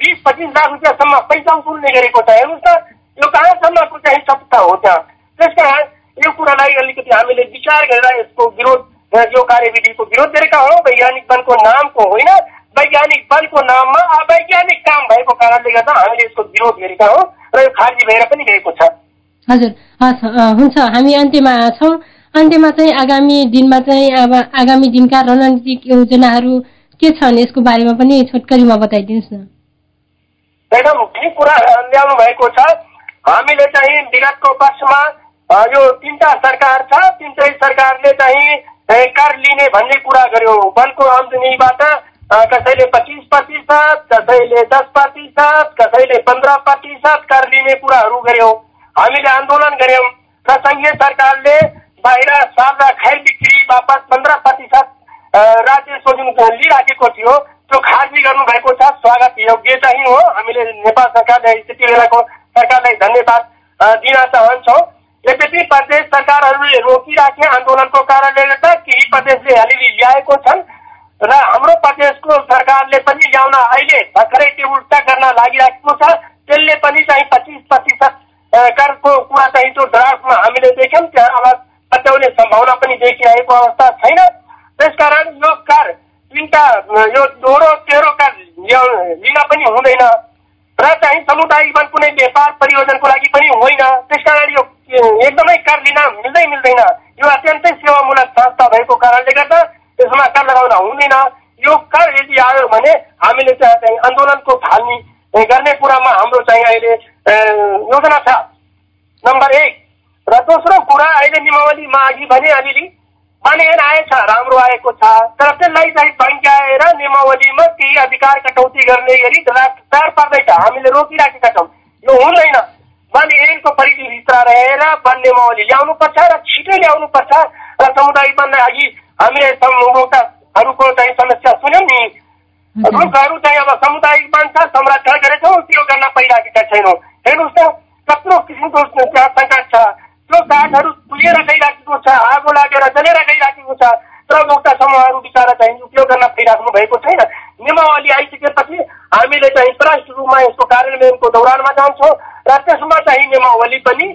बिस पच्चिस लाख रुपियाँसम्म पैसा उसुल्ने गरेको छ। हेर्नुहोस् त यो कहाँसम्मको चाहिँ सत्ता हो त्यहाँ त्यस कारण यो कुरालाई अलिकति हामीले विचार गरेर यसको विरोध यो कार्यविधिको विरोध गरेका हौ। वैज्ञानिक वनको नामको होइन। वैज्ञानिक वनको नाममा अवैज्ञानिक काम भएको कारणले गर्दा हामीले यसको विरोध गरेका हौ। र यो खारिज भएर पनि गएको छ। हजुर। हुन्छ। हामी अन्त्यमा छौँ। अन्त्यमा चाहिँ आगामी दिनमा चाहिँ अब आगामी दिनका रणनीतिक योजनाहरू के छन् यसको बारेमा पनि छोटकरीमा बताइदिनुहोस् न। एकदम ठिक कुरा ल्याउनु भएको छ? हामीले चाहिँ विगतको वर्षमा यो तिनवटा सरकार छ तिनटै सरकारले चाहिँ कर लिने भन्ने कुरा गर्यो। वनको आमदनीबाट कसैले पच्चिस प्रतिशत कसैले दस प्रतिशत कसैले पन्ध्र प्रतिशत कर लिने कुराहरू गर्यो। हामीले आन्दोलन गर्यौँ। र सङ्घीय सरकारले बाहिर साझा खैर बिक्री बापत पन्ध्र प्रतिशत राज्य जुन लिइराखेको थियो। त्यो खारिज गर्नुभएको छ। स्वागत योग्य चाहिँ हो। हामीले नेपाल सरकारले त्यति बेलाको सरकारलाई धन्यवाद दिन चाहन्छौँ। यद्यपि प्रदेश सरकारहरूले रोकिराखे आन्दोलनको कारणले गर्दा केही प्रदेशले अलिअलि ल्याएको छन् र हाम्रो प्रदेशको सरकारले पनि ल्याउन अहिले भर्खरै त्यो उल्टा गर्न लागिरहेको छ। त्यसले पनि चाहिँ पच्चिस प्रतिशत करको कुरा चाहिँ त्यो ड्राफ्टमा हामीले देख्यौँ। त्यहाँ अब पत्याउने सम्भावना पनि देखिरहेको अवस्था छैन। त्यसकारण यो कार तिनवटा यो दोहोरो तेह्रो कार लिन पनि हुँदैन। र चाहिँ समुदायिक कुनै व्यापार परियोजनको लागि पनि होइन। त्यसकारण यो एकदमै कर लिन मिल्दै मिल्दैन। यो अत्यन्तै सेवामूलक संस्था भएको कारणले गर्दा यसमा कर लगाउन हुँदैन। यो कर यदि आयो भने हामीले चाहिँ आन्दोलनको थाल्ने गर्ने कुरामा हाम्रो चाहिँ अहिले योजना छ। नम्बर एक र दोस्रो कुरा अहिले निमावलीमा अघि भने अलिअलि बनेर आएछ राम्रो आएको छ। तर त्यसलाई चाहिँ बङ्क्याएर निमावलीमा केही अधिकार कटौती गर्ने गरी तयार पार्दैछ हामीले रोकिराखेका छौँ। यो हुँदैन। वन ऐनको परिधिभित्र रहेर वन नियमावली ल्याउनुपर्छ र छिटै ल्याउनुपर्छ र समुदाय वनलाई अघि हामीले उपभोक्ताहरूको चाहिँ समस्या सुन्यौँ नि। रुखहरू चाहिँ अब सामुदायिक वन छ संरक्षण गरेछौँ त्यो गर्न पाइराखेका छैनौँ। हेर्नुहोस् त कत्रो किसिमको सङ्कट छ। त्यो काठहरू तुलेर गइराखेको छ आगो लागेर जलेर गइराखेको छ तर उपभोक्ता समूहहरू बिचरा चाहिँ उपयोग गर्न पाइराख्नु भएको छैन। नियमावली आइसकेपछि हामीले चाहिँ प्रष्ट रूपमा यसको कार्यान्वयनको दौरानमा जान्छौँ र त्यसमा चाहिँ नियमावली पनि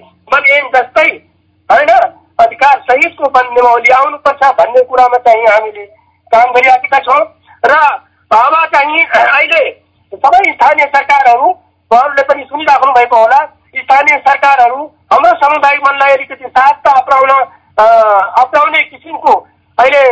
एम जस्तै होइन? अधिकार सहितको नियमावली आउनुपर्छ भन्ने कुरामा चाहिँ हामीले काम गरिराखेका छौँ। र अब चाहिँ अहिले सबै स्थानीय सरकारहरू उहाँहरूले पनि सुनिराख्नु भएको होला स्थानीय सरकारहरू हाम्रो समुदाय मनलाई अलिकति साहसता अप्नाउन अप्नाउने किसिमको अहिले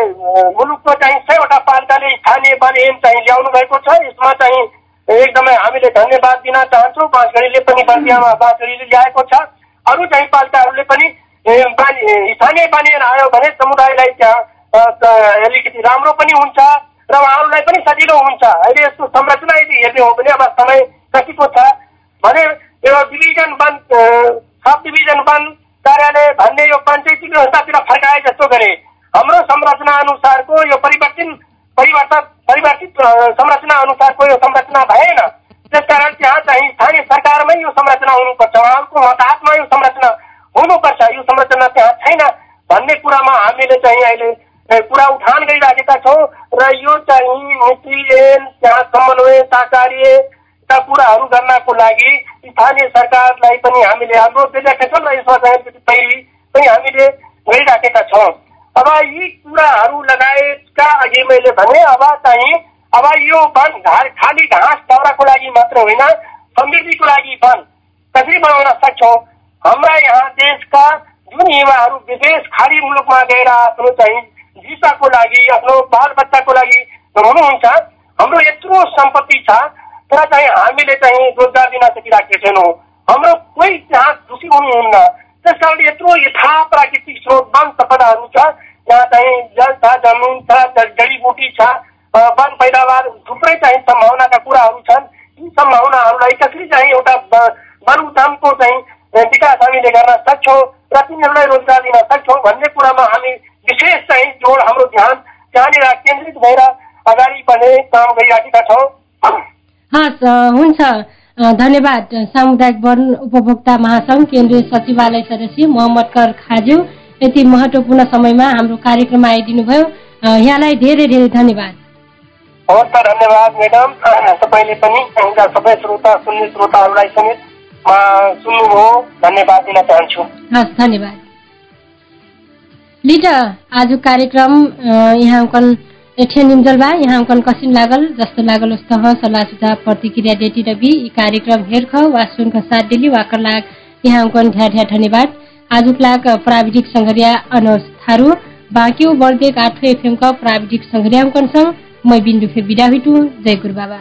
मुलुकको चाहिँ सयवटा पालिकाले स्थानीय वन एम चाहिँ ल्याउनु भएको छ। यसमा चाहिँ एकदमै हामीले धन्यवाद दिन चाहन्छौँ। बाँसगढीले पनि बर्दियामा बाँसगढीले ल्याएको छ। अरू चाहिँ पालिकाहरूले पनि स्थानीय बनिएर आयो भने समुदायलाई त्यहाँ अलिकति राम्रो पनि हुन्छ र उहाँहरूलाई पनि सजिलो हुन्छ। अहिले यसको संरचना यदि हेर्ने हो भने अब समय कतिको छ भने यो डिभिजन वन सब डिभिजन वन कार्यालय भन्ने यो पञ्चायती व्यवस्थातिर फर्काए जस्तो गरे। हाम्रो संरचना अनुसारको यो परिवर्तन परिवर्तन परिवर्तित संरचना अनुसारको यो संरचना भएन। त्यसकारण त्यहाँ चाहिँ स्थानीय सरकारमै यो संरचना हुनुपर्छ उहाँको हताहतमा यो संरचना हुनुपर्छ। यो संरचना त्यहाँ छैन भन्ने कुरामा हामीले चाहिँ अहिले कुरा उठान गरिराखेका छौँ। र यो चाहिँ नीति त्यहाँ समन्वय सहकार्यका कुराहरू गर्नको लागि स्थानीय सरकारलाई पनि हामीले अनुरोध गरिराखेका छौँ र यसमा चाहिँ पैरवी पनि हामीले गरिराखेका छौँ। अब यी कुराहरू लगायतका अघि मैले भने अब चाहिँ अब यो वन खाली घाँस दाउराको लागि मात्र होइन समृद्धिको लागि वन कसरी बनाउन सक्छौँ। हाम्रा यहाँ देशका जुन युवाहरू विदेश खाडी मुलुकमा गएर आफ्नो चाहिँ भिसाको लागि आफ्नो बाल बच्चाको लागि हुनुहुन्छ हाम्रो यत्रो सम्पत्ति छ। तर चाहिँ हामीले चाहिँ रोजगार दिन सकिराखेका छैनौँ हाम्रो कोही त्यहाँ खुसी हुनुहुन्न त्यस कारण यत्रो यथा प्राकृतिक स्रोत वन सम्पदाहरू छ यहाँ चाहिँ जल छ जमिन छ जडीबुटी छ वन पैदावार थुप्रै चाहिँ सम्भावनाका कुराहरू छन् यी सम्भावनाहरूलाई कसरी चाहिँ एउटा वन उद्यमको चाहिँ विकास हामीले गर्न सक्छौँ र तिनीहरूलाई रोजगार दिन सक्छौँ भन्ने कुरामा हामी विशेष चाहिँ जोड हाम्रो ध्यान त्यहाँनिर केन्द्रित भएर अगाडि बढ्ने काम गरिराखेका छौँ हस् हुन्छ। धन्यवाद सामुदायिक वन उपभोक्ता महासंघ केन्द्रीय सचिवालय सदस्य मोहम्मद कर खाज्यू यति महत्वपूर्ण समयमा हाम्रो कार्यक्रममा आइदिनु भयो। यहाँलाई धेरै धेरै धन्यवाद। हवस् त धन्यवाद म्याडम तपाईँले पनि सबै श्रोता सुन्ने श्रोताहरूलाई समेत सुन्नुभयो। धन्यवाद दिन चाहन्छु। हस् धन्यवाद। लिड आज कार्यक्रम यहाँ एठे निम्जलबा यहाँ अंकन कसिन लागल जस्तो लागल उस्तो सल्लाह सुझाव प्रतिक्रिया डेटी रवि यी कार्यक्रम हेर्ख वा सुनख साथ दिली वा लाग। यहाँ अंकन ढ्या ढ्या धन्यवाद। आजुक लाग प्राविधिक संघरिया अनोज थारू। बाँक्यौ बर्देक आठो एफएमका प्राविधिक संघरिया अंकन संग मै बिन्दु फे बिदा हुइटु। जय गुरु बाबा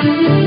Thank you.